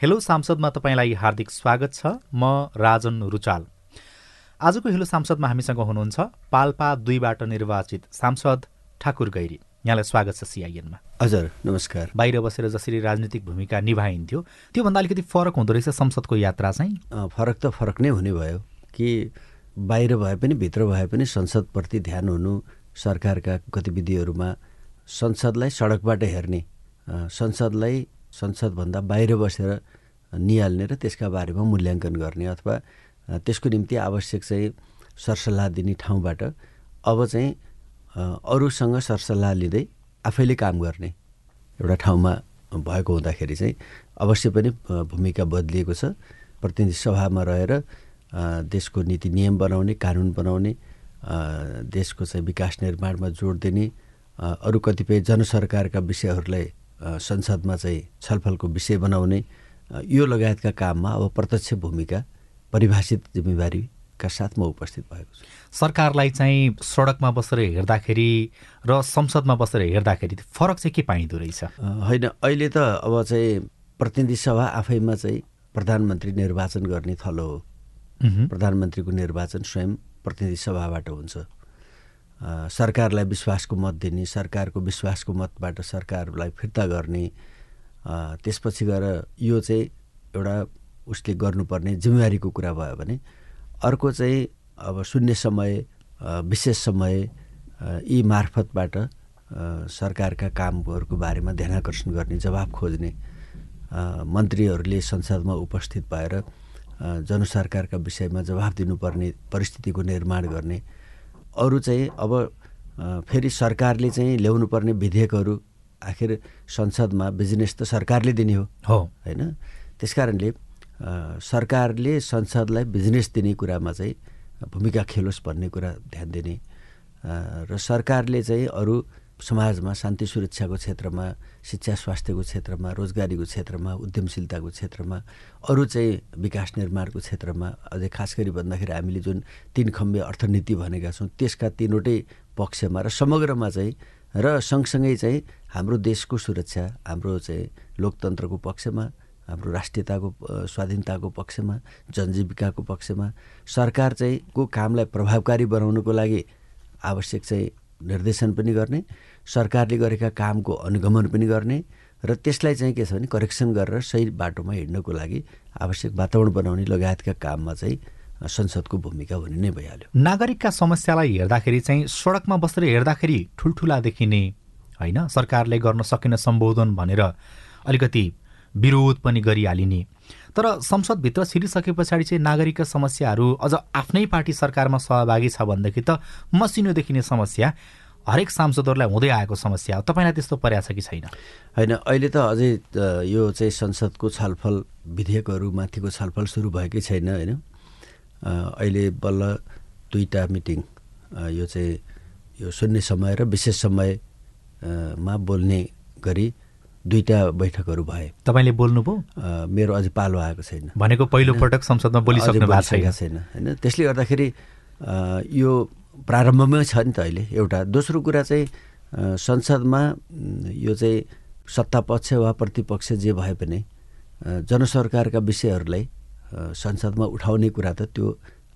Hello सांसदमा तपाईँलाई हार्दिक स्वागत छ। म राजन रुचाल। आजको हेलो सांसदमा हामीसँग हुनुहुन्छ पाल्पा दुईबाट निर्वाचित सांसद ठाकुर गैरी। यहाँलाई स्वागत छ सिआइएनमा हजुर नमस्कार। बाहिर बसेर जसरी राजनीतिक भूमिका निभाइन्थ्यो त्योभन्दा अलिकति फरक हुँदो रहेछ संसदको यात्रा चाहिँ? फरक त फरक नै हुने भयो कि बाहिर भए पनि भित्र भए पनि संसदप्रति ध्यान हुनु सरकारका गतिविधिहरूमा संसदलाई सडकबाट हेर्ने संसदलाई संसदभन्दा बाहिर बसेर निहाल्ने र त्यसका बारेमा मूल्याङ्कन गर्ने अथवा त्यसको निम्ति आवश्यक चाहिँ सरसल्लाह दिने ठाउँबाट अब चाहिँ अरूसँग सरसल्लाह लिँदै आफैले काम गर्ने एउटा ठाउँमा भएको हुँदाखेरि चाहिँ अवश्य पनि भूमिका बदलिएको छ। प्रतिनिधि सभामा रहेर देशको नीति नियम बनाउने कानुन बनाउने देशको चाहिँ विकास निर्माणमा जोड दिने अरू कतिपय जनसरकारका विषयहरूलाई संसदमा चाहिँ छलफलको विषय बनाउने यो लगायतका काममा अब प्रत्यक्ष भूमिका परिभाषित जिम्मेवारीका साथ म उपस्थित भएको छु। सरकारलाई चाहिँ सडकमा बसेर हेर्दाखेरि र संसदमा बसेर हेर्दाखेरि फरक चाहिँ के पाइँदो रहेछ? होइन अहिले त अब चाहिँ प्रतिनिधि सभा आफैमा चाहिँ प्रधानमन्त्री निर्वाचन गर्ने थलो हो। प्रधानमन्त्रीको निर्वाचन स्वयं प्रतिनिधि सभाबाट हुन्छ। सरकारलाई विश्वासको मत दिने सरकारको विश्वासको मतबाट सरकारलाई फिर्ता गर्ने त्यसपछि गएर यो चाहिँ एउटा उसले गर्नुपर्ने जिम्मेवारीको कुरा भयो भने अर्को चाहिँ अब शून्य समय विशेष समय यी मार्फतबाट सरकारका कामहरूको बारेमा ध्यानकर्षण गर्ने जवाब खोज्ने मन्त्रीहरूले संसदमा उपस्थित भएर जनसरकारका विषयमा जवाब दिनुपर्ने परिस्थितिको निर्माण गर्ने अरू चाहिँ अब फेरि सरकारले चाहिँ ल्याउनुपर्ने विधेयकहरू आखिर संसदमा बिजनेस त सरकारले दिने हो। हो। होइन? त्यस कारणले सरकारले संसदलाई बिजनेस दिने कुरामा चाहिँ भूमिका खेलोस् भन्ने कुरा ध्यान दिने। र सरकारले चाहिँ अरू समाजमा शान्ति सुरक्षाको क्षेत्रमा शिक्षा स्वास्थ्यको क्षेत्रमा रोजगारीको क्षेत्रमा उद्यमशीलताको क्षेत्रमा अरू चाहिँ विकास निर्माणको क्षेत्रमा अझै खास गरी भन्दाखेरि हामीले जुन तिन खम्बे अर्थनीति भनेका छौँ त्यसका तिनवटै पक्षमा र समग्रमा चाहिँ र सँगसँगै चाहिँ हाम्रो देशको सुरक्षा हाम्रो चाहिँ लोकतन्त्रको पक्षमा हाम्रो राष्ट्रियताको स्वाधीनताको पक्षमा जनजीविकाको पक्षमा सरकार चाहिँ को कामलाई प्रभावकारी बनाउनुको लागि आवश्यक चाहिँ निर्देशन पनि गर्ने सरकारले गरेका कामको अनुगमन पनि गर्ने र त्यसलाई चाहिँ के छ भने करेक्सन गरेर सही बाटोमा हिँड्नको लागि आवश्यक वातावरण बनाउने लगायतका काममा चाहिँ संसदको भूमिका हुने नै भइहाल्यो। नागरिकका समस्यालाई हेर्दाखेरि चाहिँ सडकमा बसेर हेर्दाखेरि ठुल्ठुला देखिने होइन सरकारले गर्न सकेन सम्बोधन भनेर अलिकति विरोध पनि गरिहालिने। तर संसदभित्र छिरिसके पछाडि चाहिँ नागरिकका समस्याहरू अझ आफ्नै पार्टी सरकारमा सहभागी छ भनेदेखि त मसिनो देखिने समस्या। हरेक सांसदहरूलाई हुँदै आएको समस्या हो तपाईँलाई त्यस्तो परेको छ कि छैन? होइन अहिले त अझै यो चाहिँ संसदको छलफल विधेयकहरूमाथिको छलफल सुरु भएकै छैन होइन? अहिले बल्ल दुईवटा मिटिङ यो चाहिँ यो शून्य समय र विशेष समय अ, मा बोल्ने गरी दुईवटा बैठकहरू भए। तपाईँले बोल्नुभयो? मेरो अझै पालो आएको छैन। भनेको पहिलो पटक संसदमा बोलिसक्नु भएको छैन। होइन? त्यसले गर्दाखेरि यो प्रारम्भमै छ नि त अहिले एउटा। दोस्रो कुरा चाहिँ संसदमा यो चाहिँ सत्तापक्ष वा प्रतिपक्ष जे भए पनि जनसरकारका विषयहरूलाई संसदमा उठाउने कुरा त त्यो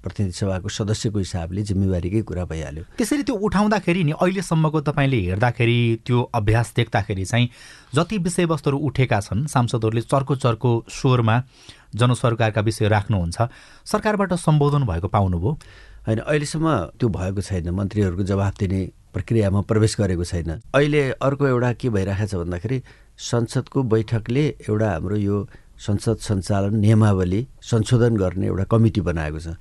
प्रतिनिधि सभाको सदस्यको हिसाबले जिम्मेवारीकै कुरा भइहाल्यो। त्यसरी त्यो उठाउँदाखेरि नि अहिलेसम्मको तपाईँले हेर्दाखेरि त्यो अभ्यास देख्दाखेरि चाहिँ जति विषयवस्तुहरू उठेका छन् सांसदहरूले चर्को चर्को स्वरमा जनसरकारका विषय राख्नुहुन्छ सरकारबाट सम्बोधन भएको पाउनुभयो? होइन अहिलेसम्म त्यो भएको छैन मन्त्रीहरूको जवाफ दिने प्रक्रियामा प्रवेश गरेको छैन। अहिले अर्को एउटा के भइरहेको छ भन्दाखेरि संसदको बैठकले एउटा हाम्रो यो संसद सञ्चालन नियमावली संशोधन गर्ने एउटा कमिटी बनाएको छ।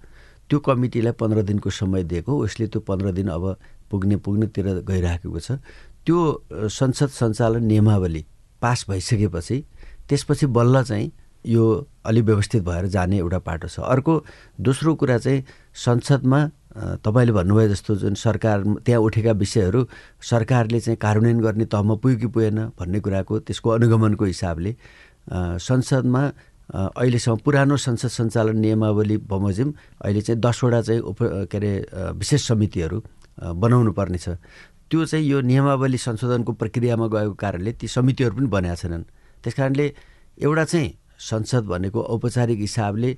त्यो कमिटीलाई पन्ध्र दिनको समय दिएको उसले त्यो पन्ध्र दिन अब पुग्ने पुग्नेतिर गइराखेको छ। त्यो संसद सञ्चालन नियमावली पास भइसकेपछि त्यसपछि बल्ल चाहिँ यो अलि व्यवस्थित भएर जाने एउटा पाटो छ। अर्को दोस्रो कुरा चाहिँ संसदमा तपाईँले भन्नुभयो जस्तो जुन सरकार त्यहाँ उठेका विषयहरू सरकारले चाहिँ कार्यान्वयन गर्ने तहमा पुग्यो कि पुगेन भन्ने कुराको त्यसको अनुगमनको हिसाबले संसदमा अहिलेसम्म पुरानो संसद सञ्चालन नियमावली बमोजिम अहिले चाहिँ दसवटा चाहिँ उप के अरे विशेष समितिहरू बनाउनु पर्ने छ त्यो चाहिँ यो नियमावली संशोधनको प्रक्रियामा गएको कारणले ती समितिहरू पनि बनाएका छैनन्। त्यस कारणले एउटा चाहिँ संसद भनेको औपचारिक हिसाबले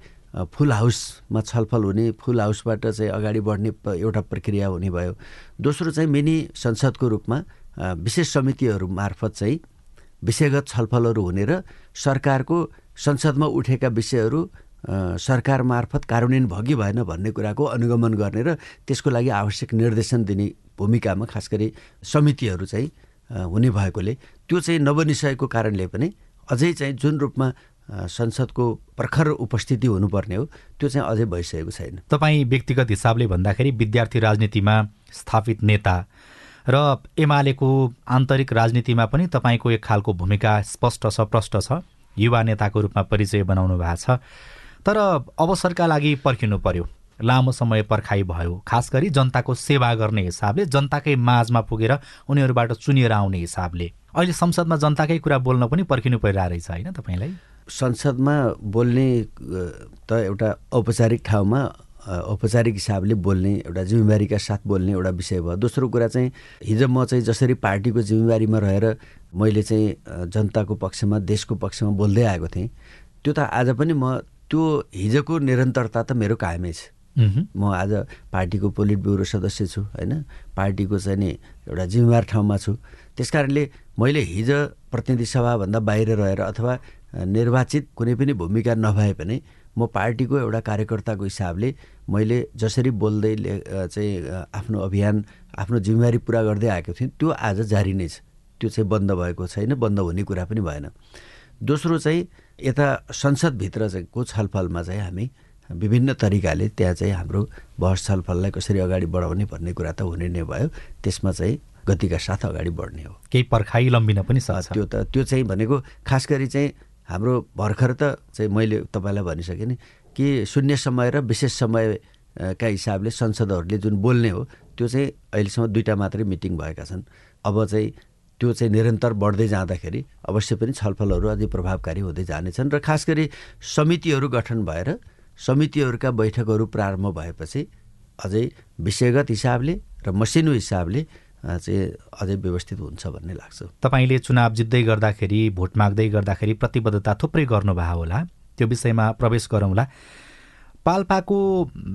फुल हाउसमा छलफल हुने फुल हाउसबाट चाहिँ अगाडि बढ्ने एउटा प्रक्रिया हुने भयो। दोस्रो चाहिँ मिनी संसदको रूपमा विशेष समितिहरू मार्फत चाहिँ विषयगत छलफलहरू हुने र सरकारको संसदमा उठेका विषयहरू सरकार मार्फत कार्यान्वयन भयो कि भएन भन्ने कुराको अनुगमन गर्ने र त्यसको लागि आवश्यक निर्देशन दिने भूमिकामा खास गरी समितिहरू चाहिँ हुने भएकोले त्यो चाहिँ नबनिसकेको कारणले पनि अझै चाहिँ जुन रूपमा संसदको प्रखर उपस्थिति हुनुपर्ने हो त्यो चाहिँ अझै भइसकेको छैन। तपाईँ व्यक्तिगत हिसाबले भन्दाखेरि विद्यार्थी राजनीतिमा स्थापित नेता र एमालेको आन्तरिक राजनीतिमा पनि तपाईँको एक खालको भूमिका स्पष्ट छ प्रष्ट छ। युवा नेताको रूपमा परिचय बनाउनु भएको छ। तर अवसरका लागि पर्खिनु पर्यो। लामो समय पर्खाइ भयो। खास गरी जनताको सेवा गर्ने हिसाबले जनताकै माझमा पुगेर उनीहरूबाट चुनिएर आउने हिसाबले। अहिले संसदमा जनताकै कुरा बोल्न पनि पर्खिनु परिरहेको रहेछ होइन तपाईँलाई? संसदमा बोल्ने त एउटा औपचारिक ठाउँमा औपचारिक हिसाबले बोल्ने एउटा जिम्मेवारीका साथ बोल्ने एउटा विषय भयो। दोस्रो कुरा चाहिँ हिजो म चाहिँ जसरी पार्टीको जिम्मेवारीमा रहेर मैले चाहिँ जनताको पक्षमा देशको पक्षमा बोल्दै आएको थिएँ। त्यो त आज पनि म त्यो हिजोको निरन्तरता त मेरो कायमै छ। म आज पार्टीको पोलिट ब्युरो सदस्य छु होइन? पार्टीको चाहिँ नि एउटा जिम्मेवार ठाउँमा छु। त्यस कारणले मैले हिजो प्रतिनिधि सभाभन्दा बाहिर रहेर अथवा निर्वाचित कुनै पनि भूमिका नभए पनि म पार्टीको एउटा कार्यकर्ताको हिसाबले मैले जसरी बोल्दै चाहिँ आफ्नो अभियान आफ्नो जिम्मेवारी पुरा गर्दै आएको थिएँ त्यो आज जारी नै छ। त्यो चाहिँ बन्द भएको छैन बन्द हुने कुरा पनि भएन। दोस्रो चाहिँ यता संसदभित्र चाहिँ को छलफलमा चाहिँ हामी विभिन्न तरिकाले त्यहाँ चाहिँ हाम्रो बहस छलफललाई कसरी अगाडि बढाउने भन्ने कुरा त हुने नै भयो। त्यसमा चाहिँ गतिका साथ अगाडि बढ्ने हो। केही पर्खाइ लम्बिन पनि सक्छ त्यो त त्यो चाहिँ भनेको खास गरी चाहिँ हाम्रो भर्खर त चाहिँ मैले तपाईँलाई भनिसकेँ नि कि शून्य समय र विशेष समय अ, का हिसाबले संसदहरूले जुन बोल्ने हो त्यो चाहिँ अहिलेसम्म दुईवटा मात्रै मिटिङ भएका छन्। अब चाहिँ त्यो चाहिँ निरन्तर बढ्दै जाँदाखेरि अवश्य पनि छलफलहरू अझै प्रभावकारी हुँदै जानेछन् र खास गरी समितिहरू गठन भएर समितिहरूका बैठकहरू प्रारम्भ भएपछि अझै विषयगत हिसाबले र मसिनो हिसाबले चाहिँ अझै व्यवस्थित हुन्छ भन्ने लाग्छ। तपाईँले चुनाव जित्दै गर्दाखेरि भोट माग्दै गर्दाखेरि प्रतिबद्धता थुप्रै गर्नुभयो होला। त्यो विषयमा प्रवेश गरौँला। पाल्पाको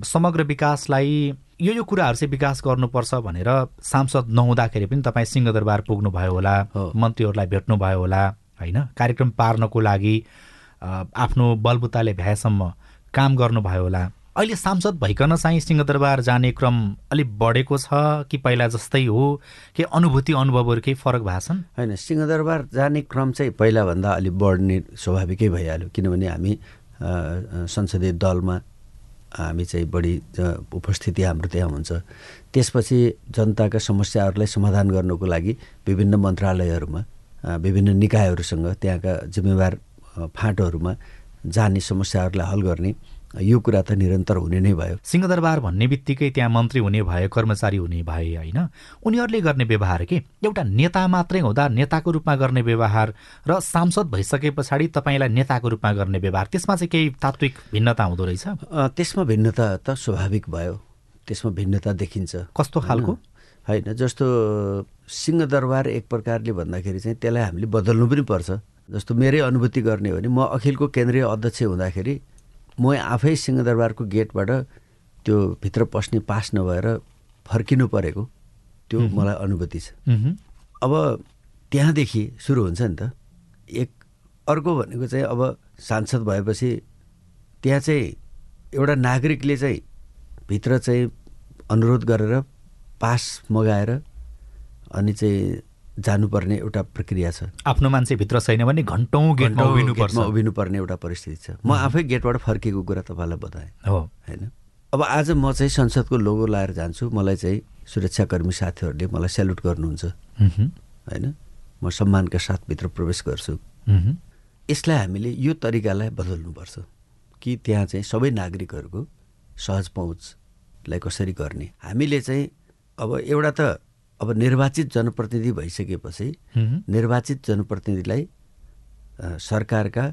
समग्र विकासलाई यो यो कुराहरू चाहिँ विकास गर्नुपर्छ भनेर सांसद नहुँदाखेरि पनि तपाईँ सिंहदरबार पुग्नुभयो होला। मन्त्रीहरूलाई भेट्नुभयो होला होइन? कार्यक्रम पार्नको लागि आफ्नो बलबुताले भ्याएसम्म काम गर्नुभयो होला। अहिले सांसद भइकन चाहिँ सिंहदरबार जाने क्रम अलिक बढेको छ कि पहिला जस्तै हो? कि अनुभूति अनुभवहरू केही फरक भएको छन्? होइन सिंहदरबार जाने क्रम चाहिँ पहिलाभन्दा अलिक बढ्ने स्वाभाविकै भइहाल्यो। किनभने हामी संसदीय दलमा हामी चाहिँ बढी उपस्थिति हाम्रो त्यहाँ हुन्छ। त्यसपछि जनताका समस्याहरूलाई समाधान गर्नको लागि विभिन्न मन्त्रालयहरूमा विभिन्न निकायहरूसँग त्यहाँका जिम्मेवार फाँटोहरूमा जाने समस्याहरूलाई हल गर्ने यो कुरा त निरन्तर हुने नै भयो। सिंहदरबार भन्ने बित्तिकै त्यहाँ मन्त्री हुने भए कर्मचारी हुने भए होइन? उनीहरूले गर्ने व्यवहार के? एउटा नेता मात्रै हुँदा नेताको रूपमा गर्ने व्यवहार र सांसद भइसके पछाडि तपाईँलाई नेताको रूपमा गर्ने व्यवहार त्यसमा चाहिँ केही तात्विक भिन्नता हुँदो रहेछ? त्यसमा भिन्नता त स्वाभाविक भयो। त्यसमा भिन्नता देखिन्छ। कस्तो खालको? होइन जस्तो सिंहदरबार एक प्रकारले भन्दाखेरि चाहिँ त्यसलाई हामीले बदल्नु पनि पर्छ। जस्तो मेरै अनुभूति गर्ने हो भने म अखिलको केन्द्रीय अध्यक्ष हुँदाखेरि म आफै सिंहदरबारको गेटबाट त्यो भित्र पस्ने पास नभएर फर्किनु परेको। त्यो मलाई अनुभूति छ। अब त्यहाँदेखि सुरु हुन्छ नि त। एक अर्को भनेको चाहिँ अब सांसद भएपछि त्यहाँ चाहिँ एउटा नागरिकले चाहिँ भित्र चाहिँ अनुरोध गरेर पास मगाएर अनि चाहिँ जानुपर्ने एउटा प्रक्रिया छ। आफ्नो मान्छे भित्र छैन भने घन्टौँ गेटमा गेटमा उभिनुपर्ने एउटा परिस्थिति छ। म आफै गेटबाट फर्केको कुरा तपाईँलाई बताएँ। हो। होइन? अब आज म चाहिँ संसदको लोगो लाएर जान्छु। मलाई चाहिँ सुरक्षाकर्मी साथीहरूले मलाई सेल्युट गर्नुहुन्छ। होइन? म सम्मानका साथ भित्र प्रवेश गर्छु। यसलाई हामीले यो तरिकालाई बदल्नुपर्छ। कि त्यहाँ चाहिँ सबै नागरिकहरूको सहज पहुँचलाई कसरी गर्ने? हामीले चाहिँ अब एउटा त अब निर्वाचित जनप्रतिनिधि भइसकेपछि। निर्वाचित जनप्रतिनिधिलाई सरकारका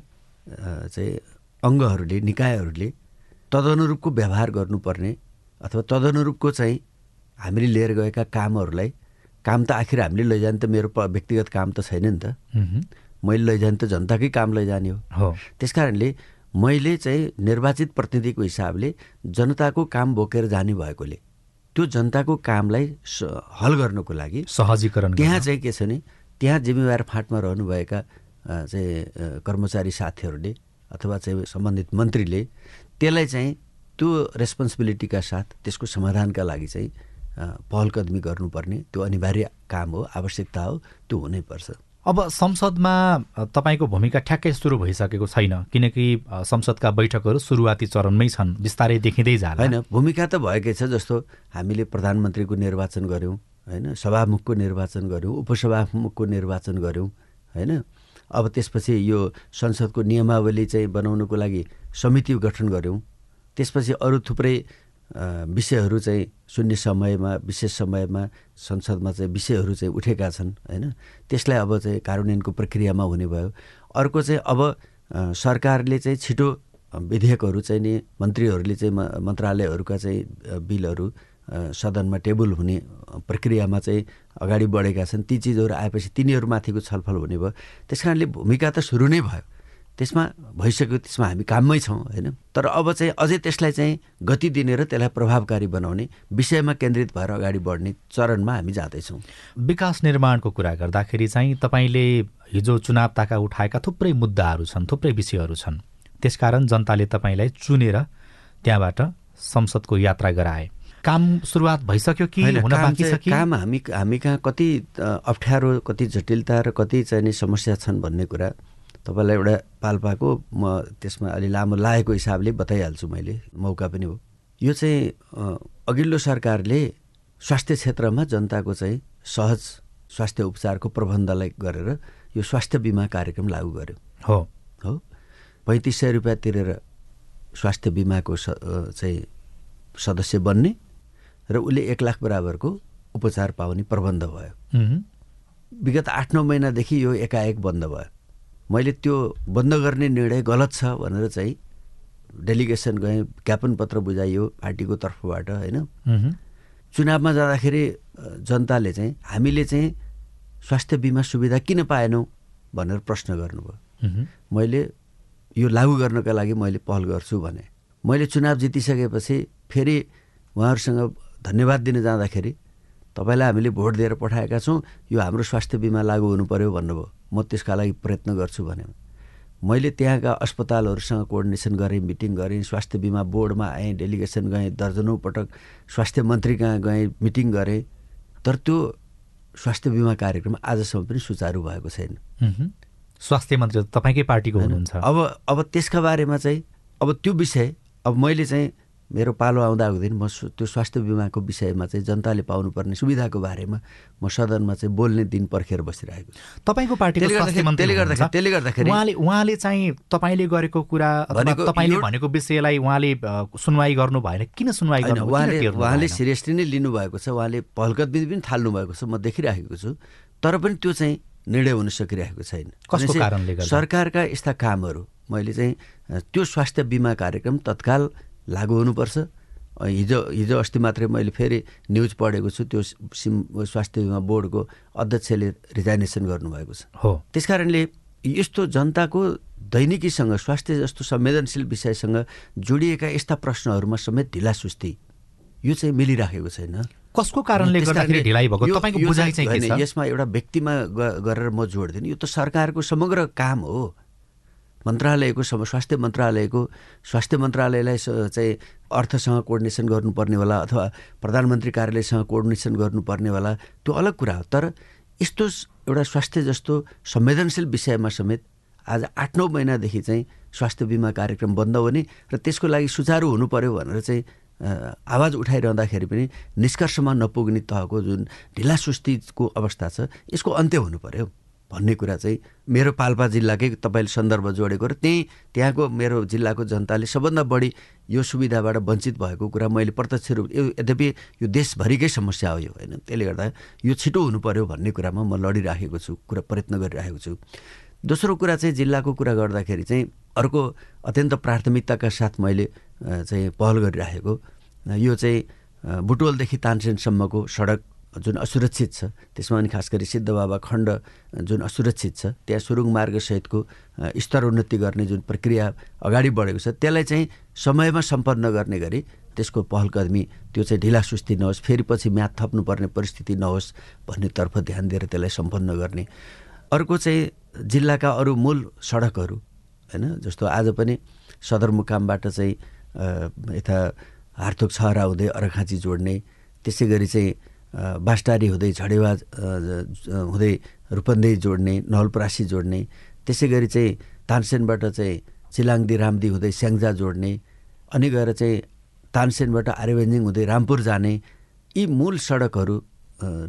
चाहिँ अङ्गहरूले निकायहरूले तदनुरूपको व्यवहार गर्नुपर्ने अथवा तदनुरूपको चाहिँ हामीले लिएर गएका कामहरूलाई काम त आखिर हामीले लैजाने त मेरो व्यक्तिगत काम त छैन नि त। मैले लैजाने त जनताकै काम लैजाने हो हो त्यस कारणले मैले चाहिँ निर्वाचित प्रतिनिधिको हिसाबले जनताको काम बोकेर जाने भएकोले त्यो जनताको कामलाई हल गर्नको लागि सहजीकरण त्यहाँ। चाहिँ के छ भने त्यहाँ जिम्मेवार फाँटमा रहनुभएका चाहिँ कर्मचारी साथीहरूले अथवा चाहिँ सम्बन्धित मन्त्रीले त्यसलाई चाहिँ त्यो रेस्पोन्सिबिलिटीका साथ त्यसको समाधानका लागि चाहिँ अ, पहल कदमी गर्नुपर्ने त्यो अनिवार्य काम हो आवश्यकता हो त्यो हुनैपर्छ अब संसदमा तपाईँको भूमिका ठ्याक्कै सुरु भइसकेको छैन किनकि संसदका बैठकहरू सुरुवाती चरणमै छन् बिस्तारै देखिँदै जाला। होइन भूमिका त भएकै छ जस्तो हामीले प्रधानमन्त्रीको निर्वाचन गऱ्यौँ होइन सभामुखको निर्वाचन गऱ्यौँ उपसभामुखको निर्वाचन गऱ्यौँ होइन। अब त्यसपछि यो संसदको नियमावली चाहिँ बनाउनुको लागि समिति गठन गऱ्यौँ। त्यसपछि अरू थुप्रै विषयहरू चाहिँ शून्य समयमा विशेष समयमा संसदमा चाहिँ विषयहरू चाहिँ उठेका छन् होइन? त्यसलाई अब चाहिँ कार्यान्वयनको प्रक्रियामा हुने भयो। अर्को चाहिँ अब सरकारले चाहिँ छिटो विधेयकहरू चाहिँ नि मन्त्रीहरूले चाहिँ मन्त्रालयहरूका चाहिँ बिलहरू सदनमा टेबल हुने प्रक्रियामा चाहिँ अगाडि बढेका छन्। ती चिजहरू आएपछि तिनीहरूमाथिको छलफल हुने भयो। त्यस कारणले भूमिका त सुरु नै भयो। त्यसमा भइसक्यो त्यसमा हामी काममै छौँ होइन? तर अब चाहिँ अझै त्यसलाई चाहिँ गति दिने र त्यसलाई प्रभावकारी बनाउने विषयमा केन्द्रित भएर अगाडि बढ्ने चरणमा हामी जाँदैछौँ। विकास निर्माणको कुरा गर्दाखेरि चाहिँ तपाईँले हिजो चुनाव ताका उठाएका थुप्रै मुद्दाहरू छन् थुप्रै विषयहरू छन्। त्यसकारण जनताले तपाईँलाई चुनेर त्यहाँबाट संसदको यात्रा गराए। काम सुरुवात भइसक्यो कि हुन काम बाँकी छ कि? काम हामी हामी कहाँ कति अप्ठ्यारो कति जटिलता र कति चाहिँ नि समस्या छन् भन्ने कुरा तपाईँलाई एउटा पाल्पाको म त्यसमा अलि लामो लागेको हिसाबले बताइहाल्छु मैले मौका पनि हो। यो चाहिँ अघिल्लो सरकारले स्वास्थ्य क्षेत्रमा जनताको चाहिँ सहज स्वास्थ्य उपचारको प्रबन्धलाई गरेर यो स्वास्थ्य बिमा कार्यक्रम लागू गर्यो। हो। हो? पैँतिस सय रुपियाँ तिरेर स्वास्थ्य बिमाको स चाहिँ सदस्य बन्ने र उसले एक लाख बराबरको उपचार पाउने प्रबन्ध भयो। विगत आठ नौ महिनादेखि यो एकाएक बन्द भयो। मैले त्यो बन्द गर्ने निर्णय गलत छ भनेर चाहिँ डेलिगेसन गएँ ज्ञापन पत्र बुझाइयो पार्टीको तर्फबाट होइन। चुनावमा जाँदाखेरि जनताले चाहिँ हामीले चाहिँ स्वास्थ्य बिमा सुविधा किन पाएनौँ भनेर प्रश्न गर्नुभयो। मैले यो लागू गर्नका लागि मैले पहल गर्छु भने मैले चुनाव जितिसकेपछि फेरि उहाँहरूसँग धन्यवाद दिन जाँदाखेरि तपाईँलाई हामीले भोट दिएर पठाएका छौँ यो हाम्रो स्वास्थ्य बिमा लागू हुनु पऱ्यो भन्नुभयो। म त्यसका लागि प्रयत्न गर्छु भने। मैले त्यहाँका अस्पतालहरूसँग कोअर्डिनेसन गरेँ मिटिङ गरेँ स्वास्थ्य बिमा बोर्डमा आएँ डेलिगेसन गएँ दर्जनौँ पटक स्वास्थ्य मन्त्री कहाँ गएँ मिटिङ गरेँ। तर त्यो स्वास्थ्य बिमा कार्यक्रम आजसम्म पनि सुचारू भएको छैन। स्वास्थ्य मन्त्री तपाईँकै पार्टीको? हुनुहुन्छ। अब अब त्यसका बारेमा चाहिँ अब त्यो विषय अब मैले चाहिँ मेरो पालो आउँदाको दिन म त्यो स्वास्थ्य बिमाको विषयमा चाहिँ जनताले पाउनुपर्ने सुविधाको बारेमा म सदनमा चाहिँ बोल्ने दिन पर्खेर बसिरहेको छु। तपाईँको पार्टीको त्यसले स्वास्थ्य गर्दाखेरि- उहाँले उहाँले चाहिँ तपाईँले गरेको कुरा तपाईँले भनेको विषयलाई उहाँले सुनवाई गर्नु भएन। किन सुनवाई गर्नु उहाँले उहाँले सिरियसली नै लिनुभएको छ उहाँले पहलकदमी पनि थाल्नु भएको छ म देखिराखेको छु। तर पनि त्यो चाहिँ निर्णय हुन सकिरहेको छैन। कसको भनेपछि कारणले गर्दा? सरकारका यस्ता कामहरू मैले चाहिँ त्यो स्वास्थ्य बिमा कार्यक्रम तत्काल लागू हुनुपर्छ। हिजो हिजो अस्ति मात्रै मैले फेरि न्युज पढेको छु त्यो सिम स्वास्थ्य बिमा बोर्डको अध्यक्षले रिजाइनेसन गर्नुभएको छ। हो। त्यस कारणले यस्तो जनताको दैनिकीसँग स्वास्थ्य जस्तो संवेदनशील विषयसँग जोडिएका यस्ता प्रश्नहरूमा समेत ढिला सुस्ती यो चाहिँ मिलिराखेको छैन। कसको कारणले गर्दाखेरि ढिलाइ भएको? तपाईँको बुझाइ चाहिँ यसमा एउटा व्यक्तिमा गरेर म जोड दिने यो त सरकारको समग्र काम हो। मन्त्रालयको सम स्वास्थ्य मन्त्रालयको स्वास्थ्य मन्त्रालयलाई चाहिँ अर्थसँग कोअर्डिनेसन गर्नुपर्ने होला अथवा प्रधानमन्त्री कार्यालयसँग कोअर्डिनेसन गर्नुपर्ने होला त्यो अलग कुरा हो। तर यस्तो एउटा स्वास्थ्य जस्तो संवेदनशील विषयमा समेत आज आठ नौ महिनादेखि चाहिँ स्वास्थ्य बिमा कार्यक्रम बन्द हुने र त्यसको लागि सुचारू हुनु पर्यो भनेर चाहिँ आवाज उठाइरहँदाखेरि पनि निष्कर्षमा नपुग्ने तहको जुन ढिला सुस्तीको अवस्था छ यसको अन्त्य हुनु पर्यो भन्ने कुरा चाहिँ मेरो पाल्पा जिल्लाकै तपाईँले सन्दर्भ जोडेको र त्यहीँ त्यहाँको मेरो जिल्लाको जनताले सबभन्दा बढी यो सुविधाबाट वञ्चित भएको कुरा मैले प्रत्यक्ष रूप यो यद्यपि यो देशभरिकै समस्या हो यो होइन? त्यसले गर्दा यो छिटो हुनु पर्यो भन्ने कुरामा म लडिराखेको छु कुरा प्रयत्न गरिरहेको छु। दोस्रो कुरा चाहिँ जिल्लाको कुरा गर्दाखेरि चाहिँ अर्को अत्यन्त प्राथमिकताका साथ मैले चाहिँ पहल गरिराखेको यो चाहिँ अ, बुटवलदेखि तानसेनसम्मको सडक जुन असुरक्षित छ त्यसमा अनि खास गरी सिद्ध बाबा खण्ड जुन असुरक्षित छ त्यहाँ सुरुङ मार्गसहितको स्तर उन्नति गर्ने जुन प्रक्रिया अगाडि बढेको छ त्यसलाई चाहिँ समयमा सम्पन्न गर्ने गरी त्यसको पहलकदमी त्यो चाहिँ ढिला सुस्ती नहोस् फेरि पछि म्याथ थप्नुपर्ने परिस्थिति नहोस् भन्नेतर्फ ध्यान दिएर त्यसलाई सम्पन्न गर्ने। अर्को चाहिँ जिल्लाका अरू मूल सडकहरू होइन जस्तो आज पनि सदरमुकामबाट चाहिँ यता हार्थोक छहरा हुँदै अरखाँची जोड्ने त्यसै गरी चाहिँ बास्टारी हुँदै झडेवा हुँदै रूपन्देही जोड्ने नवलपरासी जोड्ने त्यसै गरी चाहिँ तानसेनबाट चाहिँ चिलाङदी रामदी हुँदै स्याङ्जा जोड्ने अनि गएर चाहिँ तानसेनबाट आर्यव्यञ्जिङ हुँदै रामपुर जाने यी मूल सडकहरू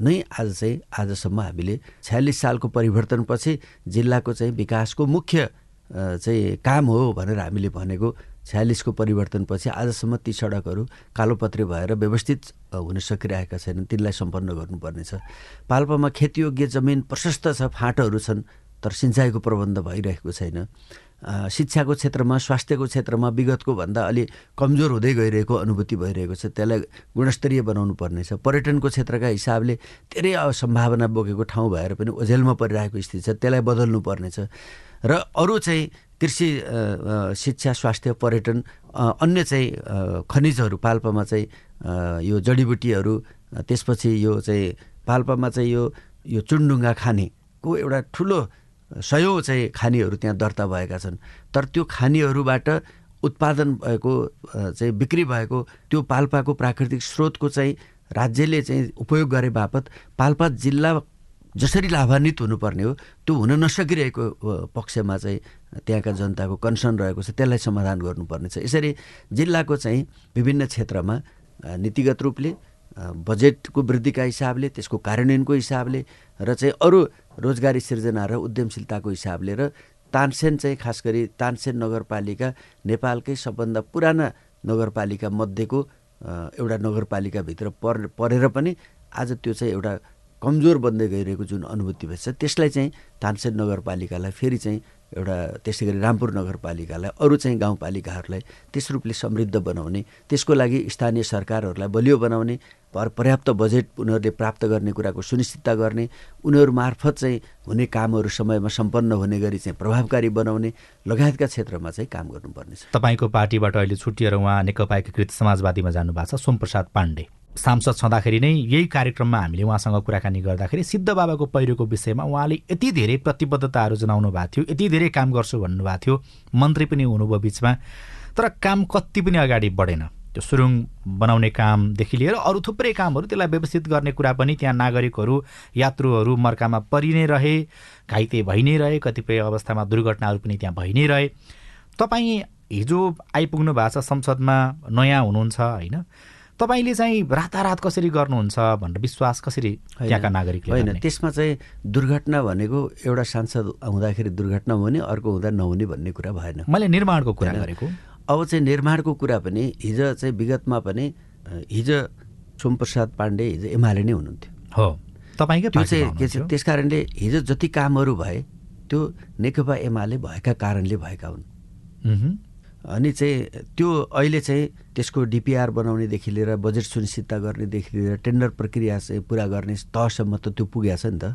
नै आज चाहिँ आजसम्म हामीले छयालिस सालको परिवर्तनपछि जिल्लाको चाहिँ विकासको मुख्य चाहिँ काम हो भनेर हामीले भनेको छयालिसको परिवर्तनपछि आजसम्म ती सडकहरू कालोपत्रे भएर व्यवस्थित हुन सकिरहेका छैनन्। तिनलाई सम्पन्न गर्नुपर्नेछ पाल्पामा खेतीयोग्य जमिन प्रशस्त छ। फाँटहरू छन् तर सिँचाइको प्रबन्ध भइरहेको छैन। शिक्षाको क्षेत्रमा स्वास्थ्यको क्षेत्रमा विगतको भन्दा अलि कमजोर हुँदै गइरहेको अनुभूति भइरहेको छ। त्यसलाई गुणस्तरीय बनाउनु पर्नेछ पर्यटनको क्षेत्रका हिसाबले धेरै सम्भावना बोकेको ठाउँ भएर पनि ओझेलमा परिरहेको स्थिति छ। त्यसलाई बदल्नु पर्नेछ र अरू चाहिँ कृषि शिक्षा स्वास्थ्य पर्यटन अन्य चाहिँ खनिजहरू पाल्पामा चाहिँ यो जडीबुटीहरू त्यसपछि यो चाहिँ पाल्पामा चाहिँ यो यो चुनडुङ्गा खानेको एउटा ठुलो सयौँ चाहिँ खानीहरू त्यहाँ दर्ता भएका छन्। तर त्यो खानीहरूबाट उत्पादन भएको चाहिँ बिक्री भएको त्यो पाल्पाको प्राकृतिक स्रोतको चाहिँ राज्यले चाहिँ उपयोग गरे बापत पाल्पा जिल्ला जसरी लाभान्वित हुनुपर्ने हो त्यो हुन नसकिरहेको पक्षमा चाहिँ त्यहाँका जनताको कन्सर्न रहेको छ त्यसलाई समाधान गर्नुपर्ने छ। यसरी जिल्लाको चाहिँ विभिन्न क्षेत्रमा नीतिगत रूपले बजेटको वृद्धिका हिसाबले त्यसको कार्यान्वयनको हिसाबले र चाहिँ अरू रोजगारी सिर्जना र उद्यमशीलताको हिसाबले र तानसेन चाहिँ खास गरी तानसेन नगरपालिका नेपालकै सबभन्दा पुराना नगरपालिका मध्येको एउटा नगरपालिकाभित्र पर परेर पनि आज त्यो चाहिँ एउटा कमजोर बन्दै गइरहेको जुन अनुभूति भएछ त्यसलाई चाहिँ तानसेन नगरपालिकालाई फेरि चाहिँ एउटा त्यसै गरी रामपुर नगरपालिकालाई अरू चाहिँ गाउँपालिकाहरूलाई त्यस रूपले समृद्ध बनाउने त्यसको लागि स्थानीय सरकारहरूलाई बलियो बनाउने पर्याप्त बजेट उनीहरूले प्राप्त गर्ने कुराको सुनिश्चितता गर्ने उनीहरू मार्फत चाहिँ हुने कामहरू समयमा सम्पन्न हुने गरी चाहिँ प्रभावकारी बनाउने लगायतका क्षेत्रमा चाहिँ काम गर्नुपर्नेछ। तपाईँको पार्टीबाट अहिले छुट्टिएर उहाँ नेकपा एकीकृत समाजवादीमा जानुभएको छ सोमप्रसाद पाण्डे। सांसद छँदाखेरि नै यही कार्यक्रममा हामीले उहाँसँग कुराकानी गर्दाखेरि सिद्ध बाबाको पहिरोको विषयमा उहाँले यति धेरै प्रतिबद्धताहरू जनाउनु भएको थियो यति धेरै काम गर्छु भन्नुभएको थियो मन्त्री पनि हुनुभयो बिचमा तर काम कति पनि अगाडि बढेन। त्यो सुरुङ बनाउने कामदेखि लिएर अरू थुप्रै कामहरू त्यसलाई व्यवस्थित गर्ने कुरा पनि त्यहाँ नागरिकहरू यात्रुहरू मर्कामा परि नै रहे घाइते भइ नै रहे कतिपय अवस्थामा दुर्घटनाहरू पनि त्यहाँ भइ नै रहे। तपाईँ हिजो आइपुग्नु भएको छ संसदमा नयाँ हुनुहुन्छ होइन? तपाईँले चाहिँ रातारात कसरी गर्नुहुन्छ भनेर विश्वास कसरी त्यहाँका नागरिकले होइन त्यसमा चाहिँ दुर्घटना भनेको एउटा सांसद हुँदाखेरि दुर्घटना हुने अर्को हुँदा नहुने भन्ने कुरा भएन। मैले निर्माणको कुरा गरेको। अब चाहिँ निर्माणको कुरा पनि हिजो चाहिँ विगतमा पनि हिजो सोमप्रसाद पाण्डे हिजो एमाले नै हुनुहुन्थ्यो। हो। तपाईँकै त्यो चाहिँ के छ त्यस कारणले हिजो जति कामहरू भए त्यो नेकपा एमाले भएका कारणले भएका हुन्। अनि चाहिँ त्यो अहिले चाहिँ त्यसको डिपिआर बनाउनेदेखि लिएर बजेट सुनिश्चितता गर्नेदेखि लिएर टेन्डर प्रक्रिया चाहिँ पुरा गर्ने तहसम्म त त्यो पुगेको छ नि त।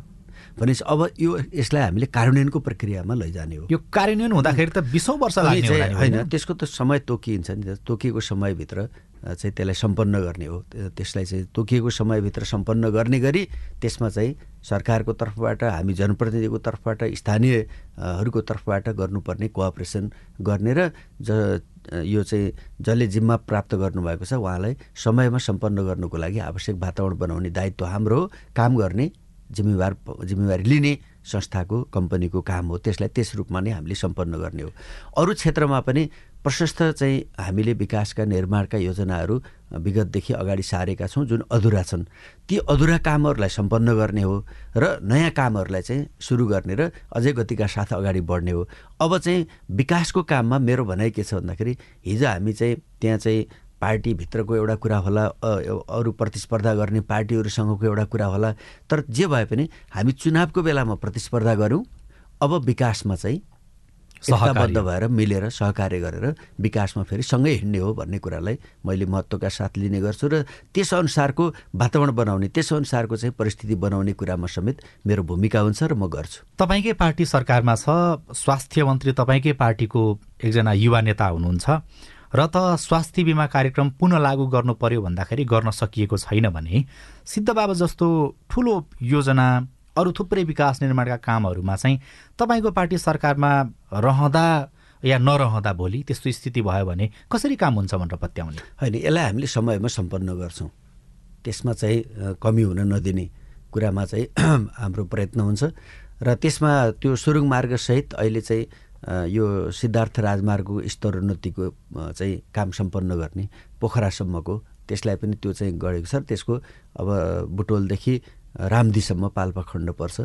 भनेपछि अब यो यसलाई हामीले कार्यान्वयनको प्रक्रियामा लैजाने हो। यो कार्यान्वयन हुँदाखेरि त बिसौँ वर्ष लाग्ने होइन त्यसको त समय तोकिन्छ नि तोकिएको समयभित्र चाहिँ त्यसलाई सम्पन्न गर्ने हो। त्यसलाई चाहिँ तोकिएको समयभित्र सम्पन्न गर्ने गरी त्यसमा चाहिँ सरकारको तर्फबाट हामी जनप्रतिनिधिको तर्फबाट स्थानीयहरूको तर्फबाट गर्नुपर्ने कोअपरेसन गर्ने र ज यो चाहिँ जसले जिम्मा प्राप्त गर्नुभएको छ उहाँलाई समयमा सम्पन्न गर्नुको लागि आवश्यक वातावरण बनाउने दायित्व हाम्रो हो। काम गर्ने जिम्मेवार जिम्मेवारी लिने संस्थाको कम्पनीको काम हो त्यसलाई त्यस रूपमा नै हामीले सम्पन्न गर्ने हो। अरू क्षेत्रमा पनि प्रशस्त चाहिँ हामीले विकासका निर्माणका योजनाहरू विगतदेखि अगाडि सारेका छौँ जुन अधुरा छन्। ती अधुरा कामहरूलाई सम्पन्न गर्ने हो र नयाँ कामहरूलाई चाहिँ सुरु गर्ने र अझै गतिका साथ अगाडि बढ्ने हो। अब चाहिँ विकासको काममा मेरो भनाइ के छ भन्दाखेरि हिजो हामी चाहिँ त्यहाँ चाहिँ पार्टीभित्रको एउटा कुरा होला अरू प्रतिस्पर्धा गर्ने पार्टीहरूसँगको एउटा कुरा होला। तर जे भए पनि हामी चुनावको बेलामा प्रतिस्पर्धा गऱ्यौँ। अब विकासमा चाहिँ एकताबद्ध भएर मिलेर सहकार्य गरेर विकासमा फेरि सँगै हिँड्ने हो भन्ने कुरालाई मैले महत्त्वका साथ लिने गर्छु र त्यसअनुसारको वातावरण बनाउने त्यसअनुसारको चाहिँ परिस्थिति बनाउने कुरामा समेत मेरो भूमिका हुन्छ र म गर्छु। तपाईँकै पार्टी सरकारमा छ स्वास्थ्य मन्त्री तपाईँकै पार्टीको एकजना युवा नेता हुनुहुन्छ। र त स्वास्थ्य बिमा कार्यक्रम पुनः लागू गर्नु पर्यो भन्दाखेरि गर्न सकिएको छैन भने सिद्धबाबा जस्तो ठुलो योजना अरू थुप्रै विकास निर्माणका कामहरूमा चाहिँ तपाईँको पार्टी सरकारमा रहँदा या नरहँदा भोलि त्यस्तो स्थिति भयो भने कसरी काम हुन्छ भनेर पत्याउने? होइन यसलाई हामीले समयमा सम्पन्न गर्छौँ। त्यसमा चाहिँ कमी हुन नदिने कुरामा चाहिँ हाम्रो प्रयत्न हुन्छ। र त्यसमा त्यो सुरुङ मार्गसहित अहिले चाहिँ यो सिद्धार्थ राजमार्गको स्तरोन्नतिको चाहिँ काम सम्पन्न गर्ने पोखरासम्मको त्यसलाई पनि त्यो चाहिँ गरेको छ। त्यसको अब बुटोलदेखि रामदीसम्म पाल्पा खण्ड पर्छ।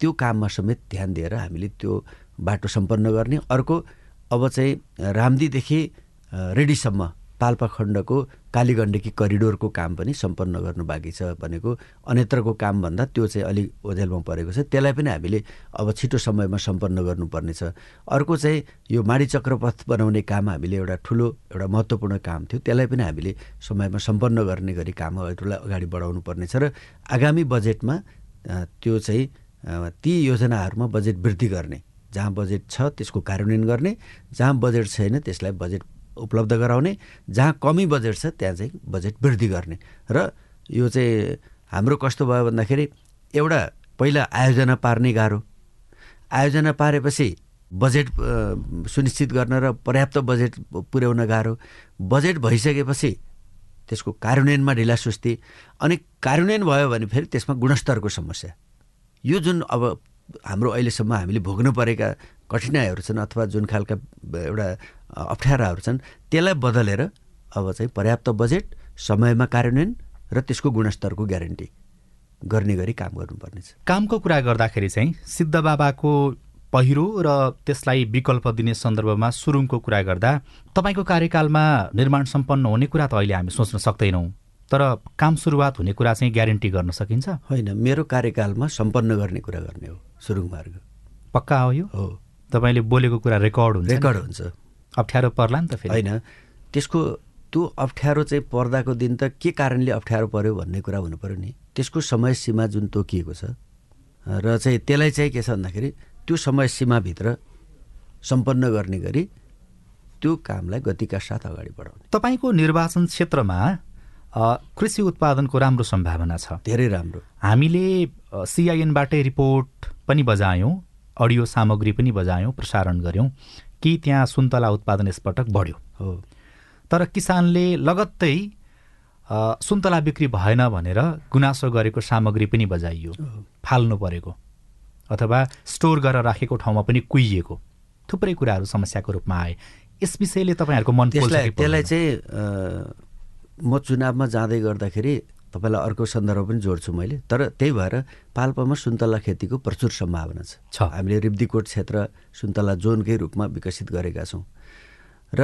त्यो काममा समेत ध्यान दिएर हामीले त्यो बाटो सम्पन्न गर्ने। अर्को अब चाहिँ रामदीदेखि रेडीसम्म पाल्पा खण्डको कालीगण्डकी करिडोरको काम पनि सम्पन्न गर्नु बाँकी छ भनेको अन्यत्रको काम भन्दा त्यो चाहिँ अलिक ओझेलमा परेको छ। त्यसलाई पनि हामीले अब छिटो समयमा सम्पन्न गर्नुपर्नेछ। अर्को चाहिँ यो माडी चक्रपथ बनाउने काम हामीले एउटा ठुलो एउटा महत्त्वपूर्ण काम थियो। त्यसलाई पनि हामीले समयमा सम्पन्न गर्ने गरी कामहरूलाई अगाडि बढाउनु पर्नेछ र आगामी बजेटमा त्यो चाहिँ ती योजनाहरूमा बजेट वृद्धि गर्ने। जहाँ बजेट छ त्यसको कार्यान्वयन गर्ने जहाँ बजेट छैन त्यसलाई बजेट उपलब्ध गराउने जहाँ कमी बजेट छ त्यहाँ चाहिँ बजेट वृद्धि गर्ने। र यो चाहिँ हाम्रो कस्तो भयो भन्दाखेरि एउटा पहिला आयोजना पार्ने गाह्रो। आयोजना पारेपछि बजेट सुनिश्चित गर्न र पर्याप्त बजेट पुर्याउन गाह्रो। बजेट भइसकेपछि त्यसको कार्यान्वयनमा ढिलासुस्ती अनि कार्यान्वयन भयो भने फेरि त्यसमा गुणस्तरको समस्या। यो जुन अब हाम्रो अहिलेसम्म हामीले भोग्नु परेका कठिनाइहरू छन् अथवा जुन खालका एउटा अप्ठ्याराहरू छन् त्यसलाई बदलेर अब चाहिँ पर्याप्त बजेट समयमा कार्यान्वयन र त्यसको गुणस्तरको ग्यारेन्टी गर्ने गरी काम गर्नुपर्नेछ। कामको कुरा गर्दाखेरि चाहिँ सिद्धबाबाको पहिरो र त्यसलाई विकल्प दिने सन्दर्भमा सुरुङको कुरा गर्दा तपाईँको कार्यकालमा निर्माण सम्पन्न हुने कुरा त अहिले हामी सोच्न सक्दैनौँ तर काम सुरुवात हुने कुरा चाहिँ ग्यारेन्टी गर्न सकिन्छ? होइन मेरो कार्यकालमा सम्पन्न गर्ने कुरा गर्ने हो सुरुङ मार्ग। पक्का हो यो? हो। तपाईँले बोलेको कुरा रेकर्ड हुन्छ रेकर्ड हुन्छ। अप्ठ्यारो पर्ला नि त फेरि। होइन। त्यसको त्यो अप्ठ्यारो चाहिँ पर्दाको दिन त के कारणले अप्ठ्यारो पर्यो भन्ने कुरा हुनु पऱ्यो नि? त्यसको समय सीमा जुन तोकिएको छ र चाहिँ त्यसलाई चाहिँ के छ भन्दाखेरि त्यो समय सीमाभित्र सम्पन्न गर्ने गरी त्यो कामलाई गतिका साथ अगाडि बढाउने। तपाईँको निर्वाचन क्षेत्रमा कृषि उत्पादनको राम्रो सम्भावना छ। धेरै राम्रो। हामीले सिआइएनबाटै रिपोर्ट पनि बजायौँ। अडियो सामग्री पनि बजायौँ प्रसारण गऱ्यौँ कि त्यहाँ सुन्तला उत्पादन यसपटक बढ्यो। हो। तर किसानले लगत्तै सुन्तला बिक्री भएन भनेर गुनासो गरेको सामग्री पनि बजाइयो फाल्नु परेको अथवा स्टोर गरेर राखेको ठाउँमा पनि कुहिएको। थुप्रै कुराहरू समस्याको रूपमा आए। यस विषयले तपाईँहरूको मन त्यसलाई चाहिँ म चुनावमा जाँदै गर्दाखेरि तपाईँलाई अर्को सन्दर्भ पनि जोड्छु मैले तर त्यही भएर पाल्पामा सुन्तला खेतीको प्रचुर सम्भावना छ। हामीले रिब्दीकोट क्षेत्र सुन्तला जोनकै रूपमा विकसित गरेका छौँ। र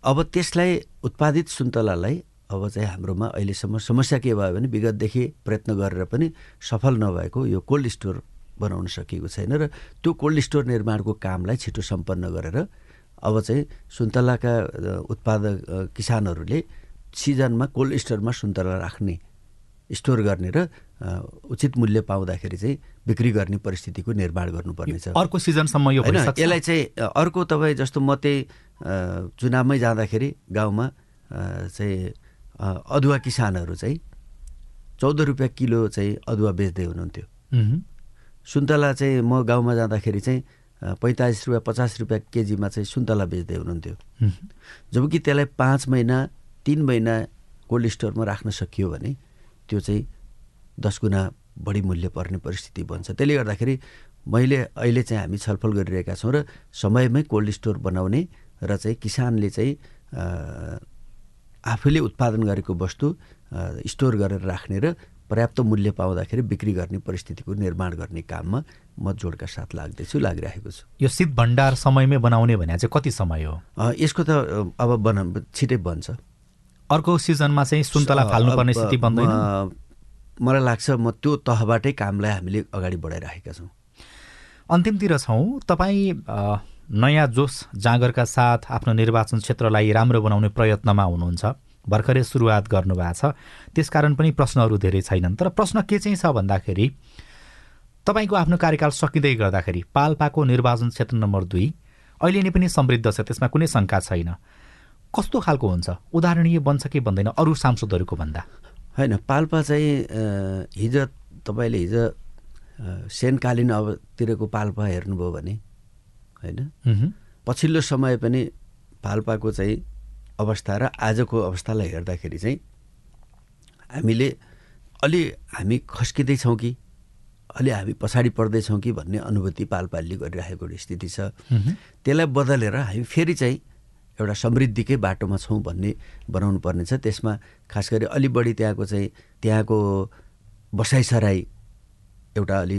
अब त्यसलाई उत्पादित सुन्तलालाई अब चाहिँ हाम्रोमा अहिलेसम्म समस्या के भयो भने विगतदेखि प्रयत्न गरेर पनि सफल नभएको यो कोल्ड स्टोर बनाउन सकिएको छैन र त्यो कोल्ड स्टोर निर्माणको कामलाई छिटो सम्पन्न गरेर अब चाहिँ सुन्तलाका उत्पादक किसानहरूले सिजनमा कोल्ड स्टोरमा सुन्तला राख्ने स्टोर गर्ने र उचित मूल्य पाउँदाखेरि चाहिँ बिक्री गर्ने परिस्थितिको निर्माण गर्नुपर्नेछ। अर्को सिजनसम्म यो होइन यसलाई चाहिँ अर्को तपाईँ जस्तो म त्यही चुनावमै जाँदाखेरि गाउँमा चाहिँ अदुवा किसानहरू चाहिँ चौध रुपियाँ किलो चाहिँ अदुवा बेच्दै हुनुहुन्थ्यो। सुन्तला चाहिँ म गाउँमा जाँदाखेरि चाहिँ पैँतालिस रुपियाँ पचास रुपियाँ केजीमा चाहिँ सुन्तला बेच्दै हुनुहुन्थ्यो। जबकि त्यसलाई पाँच महिना तिन महिना कोल्ड स्टोरमा राख्न सकियो भने त्यो चाहिँ दस गुणा बढी मूल्य पर्ने परिस्थिति बन्छ। त्यसले गर्दाखेरि मैले अहिले चाहिँ हामी छलफल गरिरहेका छौँ र समयमै कोल्ड स्टोर बनाउने र चाहिँ किसानले चाहिँ आफूले उत्पादन गरेको वस्तु स्टोर गरेर राख्ने र पर्याप्त मूल्य पाउँदाखेरि बिक्री गर्ने परिस्थितिको निर्माण गर्ने काममा म जोडका साथ लाग्दैछु लागिरहेको छु। यो शीत भण्डार समयमै बनाउने भने चाहिँ कति समय हो? यसको त अब बना छिटै बन्छ। अर्को सिजनमा चाहिँ सुन्तला फाल्नुपर्ने स्थिति बन्दैन? मलाई लाग्छ म त्यो तहबाटै कामलाई हामीले अगाडि बढाइराखेका छौँ। अन्तिमतिर छौँ। तपाईँ नयाँ जोस जाँगरका साथ आफ्नो निर्वाचन क्षेत्रलाई राम्रो बनाउने प्रयत्नमा हुनुहुन्छ। भर्खरै सुरुवात गर्नुभएको छ। त्यसकारण पनि प्रश्नहरू धेरै छैनन्। तर प्रश्न के चाहिँ छ भन्दाखेरि तपाईँको आफ्नो कार्यकाल सकिँदै गर्दाखेरि पाल्पाको निर्वाचन क्षेत्र नम्बर दुई अहिले नै पनि समृद्ध छ। त्यसमा कुनै शङ्का छैन। कस्तो खालको हुन्छ? उदाहरणीय बन्छ कि बन्दैन? अरू सांसदहरूको भन्दा। होइन पाल्पा चाहिँ हिजो तपाईँले हिजो सेनकालीन अबतिरको पाल्पा हेर्नुभयो भने होइन? पछिल्लो समय पनि पाल्पाको चाहिँ अवस्था र आजको अवस्थालाई हेर्दाखेरि चाहिँ हामीले अलि हामी खस्किँदैछौँ कि अलि हामी पछाडि पर्दैछौँ कि भन्ने अनुभूति पालपालले गरिरहेको स्थिति छ। त्यसलाई बदलेर हामी फेरि चाहिँ एउटा समृद्धिकै बाटोमा छौँ भन्ने बनाउनु पर्ने छ। त्यसमा खास गरी अलि बढी त्यहाँको चाहिँ त्यहाँको बसाइसराई एउटा अलि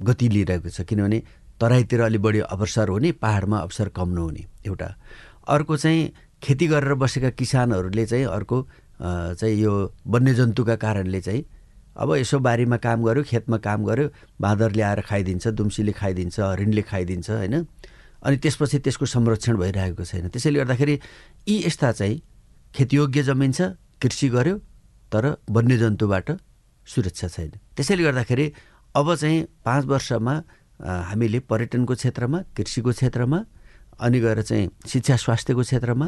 गति लिइरहेको छ। किनभने तराईतिर अलि बढी अवसर हुने पाहाडमा अवसर कम नहुने एउटा। अर्को चाहिँ खेती गरेर बसेका किसानहरूले चाहिँ अर्को चाहिँ यो वन्यजन्तुका कारणले चाहिँ अब यसो बारीमा काम गर्यो खेतमा काम गर्यो बाँदरले आएर खाइदिन्छ दुम्सीले खाइदिन्छ हरिणले खाइदिन्छ होइन? अनि त्यसपछि त्यसको संरक्षण भइरहेको छैन। त्यसैले गर्दाखेरि यी यस्ता चाहिँ खेतीयोग्य जमिन छ कृषि गर्यो तर वन्यजन्तुबाट सुरक्षा छैन। त्यसैले गर्दाखेरि अब चाहिँ पाँच वर्षमा हामीले पर्यटनको क्षेत्रमा कृषिको क्षेत्रमा अनि गएर चाहिँ शिक्षा स्वास्थ्यको क्षेत्रमा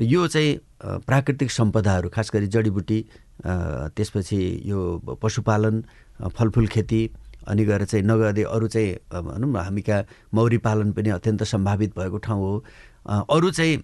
यो चाहिँ प्राकृतिक सम्पदाहरू खास गरी जडीबुटी त्यसपछि यो पशुपालन फलफुल खेती अनि गएर चाहिँ नगदे अरू चाहिँ भनौँ हामी कहाँ मौरी पालन पनि अत्यन्त सम्भावित भएको ठाउँ हो। अरू चाहिँ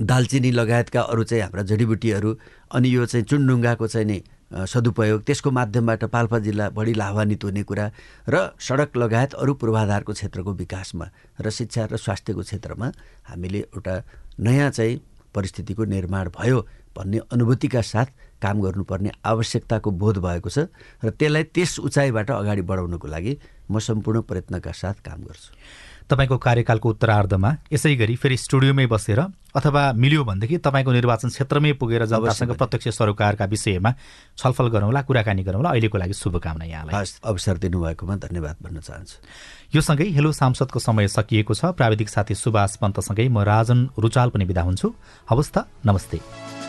दालचिनी लगायतका अरू चाहिँ हाम्रा जडीबुटीहरू अनि यो चाहिँ चुनढुङ्गाको चाहिँ नि सदुपयोग त्यसको माध्यमबाट पाल्पा जिल्ला बढी लाभान्वित हुने कुरा र सडक लगायत अरू पूर्वाधारको क्षेत्रको विकासमा र शिक्षा र स्वास्थ्यको क्षेत्रमा हामीले एउटा नयाँ चाहिँ परिस्थितिको निर्माण भयो। भन्ने अनुभूतिका साथ काम गर्नुपर्ने आवश्यकताको बोध भएको छ र त्यसलाई त्यस उचाइबाट अगाडि बढाउनको लागि म सम्पूर्ण प्रयत्नका साथ काम गर्छु। तपाईँको कार्यकालको उत्तरार्धमा यसै गरी फेरि स्टुडियोमै बसेर अथवा मिल्यो भनेदेखि तपाईँको निर्वाचन क्षेत्रमै पुगेर जनतासँग प्रत्यक्ष सरोकारका विषयमा छलफल गरौँला कुराकानी गरौँला अहिलेको लागि शुभकामना यहाँलाई। अवसर दिनुभएकोमा धन्यवाद भन्न चाहन्छु। यो सँगै हेलो सांसदको समय सकिएको छ। प्राविधिक साथी सुभाष पन्तसँगै म राजन रुचाल पनि बिदा हुन्छु। हवस् त नमस्ते।